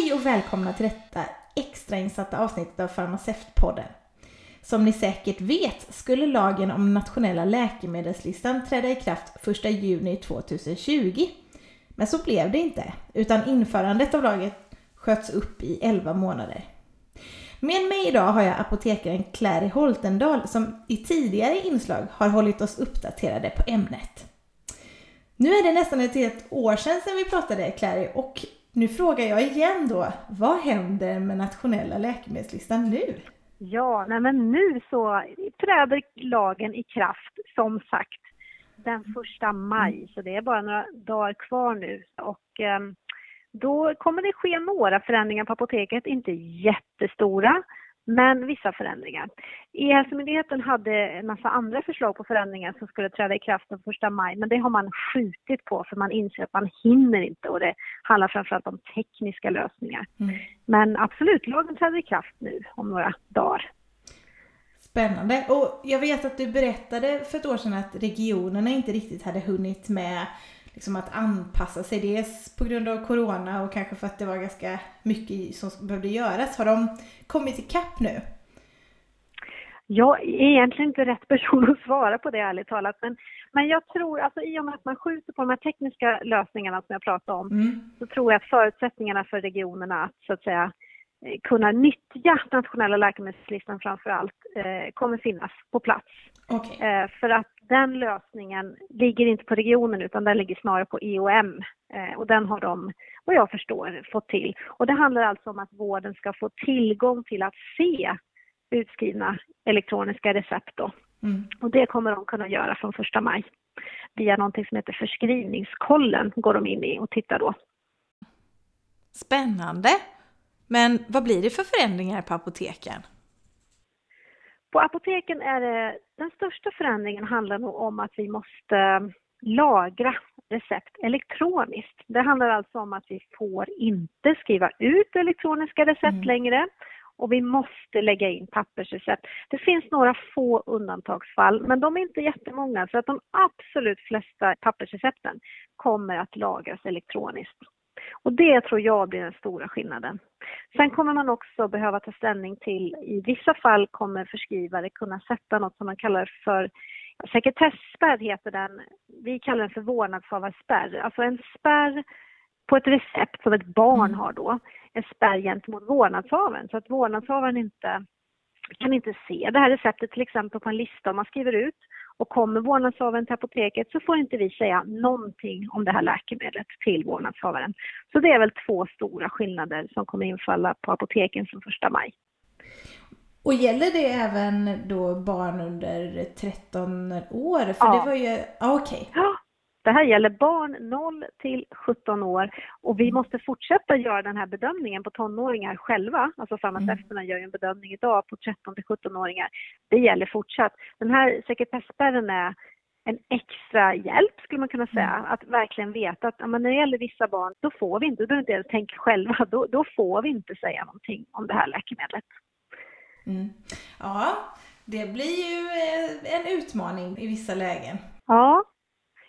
Hej och välkomna till detta extrainsatta avsnittet av Farmaceutpodden. Som ni säkert vet skulle lagen om nationella läkemedelslistan träda i kraft 1 juni 2020. Men så blev det inte, utan införandet av lagen sköts upp i 11 månader. Med mig idag har jag apotekaren Clary Holtendal som i tidigare inslag har hållit oss uppdaterade på ämnet. Nu är det nästan ett helt år sedan, sedan vi pratade Clary och nu frågar jag igen då, vad händer med nationella läkemedelslistan nu? Ja, nej men nu så träder lagen i kraft som sagt den första maj, så det är bara några dagar kvar nu. Och eh, då kommer det ske några förändringar på apoteket, inte jättestora, men vissa förändringar. E-hälsomyndigheten hade en massa andra förslag på förändringar som skulle träda i kraft den 1 maj, men det har man skjutit på för man inser att man hinner inte och det handlar framförallt om tekniska lösningar. Mm. Men absolut, lagen träder i kraft nu om några dagar. Spännande. Och jag vet att du berättade för ett år sedan att regionerna inte riktigt hade hunnit med liksom att anpassa sig. Dels på grund av corona och kanske för att det var ganska mycket som behövde göras. Har de kommit ikapp nu? Jag är egentligen inte rätt person att svara på det ärligt talat. Men, men jag tror, alltså i och med att man skjuter på de här tekniska lösningarna som jag pratade om, mm. så tror jag att förutsättningarna för regionerna att så att säga kunna nyttja nationella läkemedelslistan framför allt eh, kommer finnas på plats. Okay. Eh, för att den lösningen ligger inte på regionen utan den ligger snarare på EOM eh, och den har de, vad jag förstår, fått till. Och det handlar alltså om att vården ska få tillgång till att se utskrivna elektroniska recept då. Mm. Och det kommer de kunna göra från första maj. Via någonting som heter förskrivningskollen går de in i och tittar då. Spännande! Men vad blir det för förändringar på apoteken? På apoteken är det, den största förändringen handlar nog om att vi måste lagra recept elektroniskt. Det handlar alltså om att vi får inte skriva ut elektroniska recept mm. längre och vi måste lägga in pappersrecept. Det finns några få undantagsfall, men de är inte jättemånga så att de absolut flesta pappersrecepten kommer att lagras elektroniskt. Och det tror jag blir den stora skillnaden. Sen kommer man också behöva ta ställning till, i vissa fall kommer förskrivare kunna sätta något som man kallar för sekretessspärr heter den. Vi kallar den för vårdnadshavarspärr. Alltså en spärr på ett recept som ett barn mm. har då. En spärr gentemot vårdnadshavaren så att vårdnadshavaren inte kan inte se det här receptet till exempel på en lista om man skriver ut och kommer vårdnadshavaren till apoteket så får inte vi säga någonting om det här läkemedlet till vårdnadshavaren. Så det är väl två stora skillnader som kommer infalla på apoteken från första maj. Och gäller det även då barn under 13 år? För ja. det var ju, okej. Okay. Ja, det här gäller barn 0 till 17 år och vi mm. måste fortsätta göra den här bedömningen på tonåringar själva. Alltså farmaceuterna mm. gör ju en bedömning idag på 13 till 17-åringar. Det gäller fortsatt. Den här sekretessspärren är en extra hjälp skulle man kunna säga. Mm. Att verkligen veta att ja, när det gäller vissa barn, då får vi inte, då inte tänka själva, då, då, får vi inte säga någonting om det här läkemedlet. Mm. Ja, det blir ju eh, en utmaning i vissa lägen.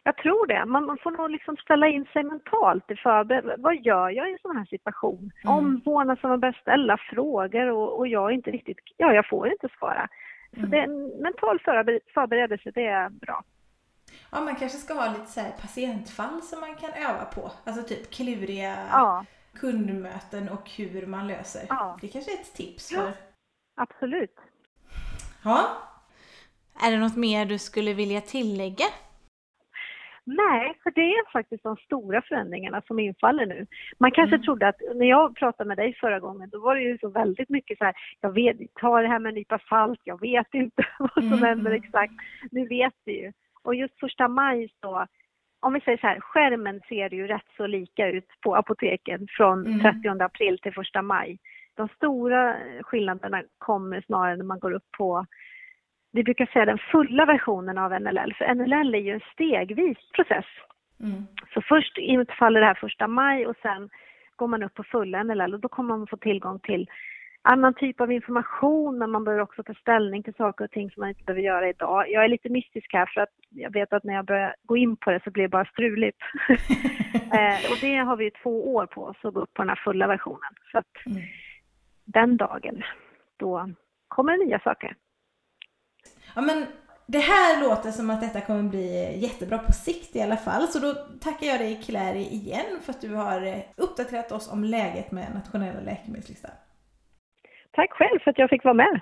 Ja, jag tror det. Man, man får nog liksom ställa in sig mentalt i förber Vad gör jag i en sån här situation? Mm. Om vårdnadshavaren börjar ställa frågor och, och jag inte riktigt, ja jag får inte svara. Så mm. det, en mental förberedelse, det är bra. Ja, man kanske ska ha lite så patientfall som man kan öva på. Alltså typ kluriga ja. kundmöten och hur man löser. Ja. Det kanske är ett tips för... Ja, absolut. Ja. Är det något mer du skulle vilja tillägga? Nej, för det är faktiskt de stora förändringarna som infaller nu. Man kanske mm. trodde att, när jag pratade med dig förra gången, då var det ju så väldigt mycket så här, jag vet, ta det här med en nypa salt, jag vet inte vad som mm. händer exakt. Nu vet vi ju. Och just första maj så, om vi säger så här, skärmen ser ju rätt så lika ut på apoteken från mm. 30 april till första maj. De stora skillnaderna kommer snarare när man går upp på vi brukar säga den fulla versionen av NLL, för NLL är ju en stegvis process. Mm. Så först infaller det här första maj och sen går man upp på fulla NLL och då kommer man få tillgång till annan typ av information men man behöver också ta ställning till saker och ting som man inte behöver göra idag. Jag är lite mystisk här för att jag vet att när jag börjar gå in på det så blir det bara struligt. eh, och det har vi två år på oss att gå upp på den här fulla versionen. Så att mm. den dagen, då kommer det nya saker. Ja men det här låter som att detta kommer bli jättebra på sikt i alla fall. Så då tackar jag dig Clary igen för att du har uppdaterat oss om läget med nationella läkemedelslistan. Tack själv för att jag fick vara med.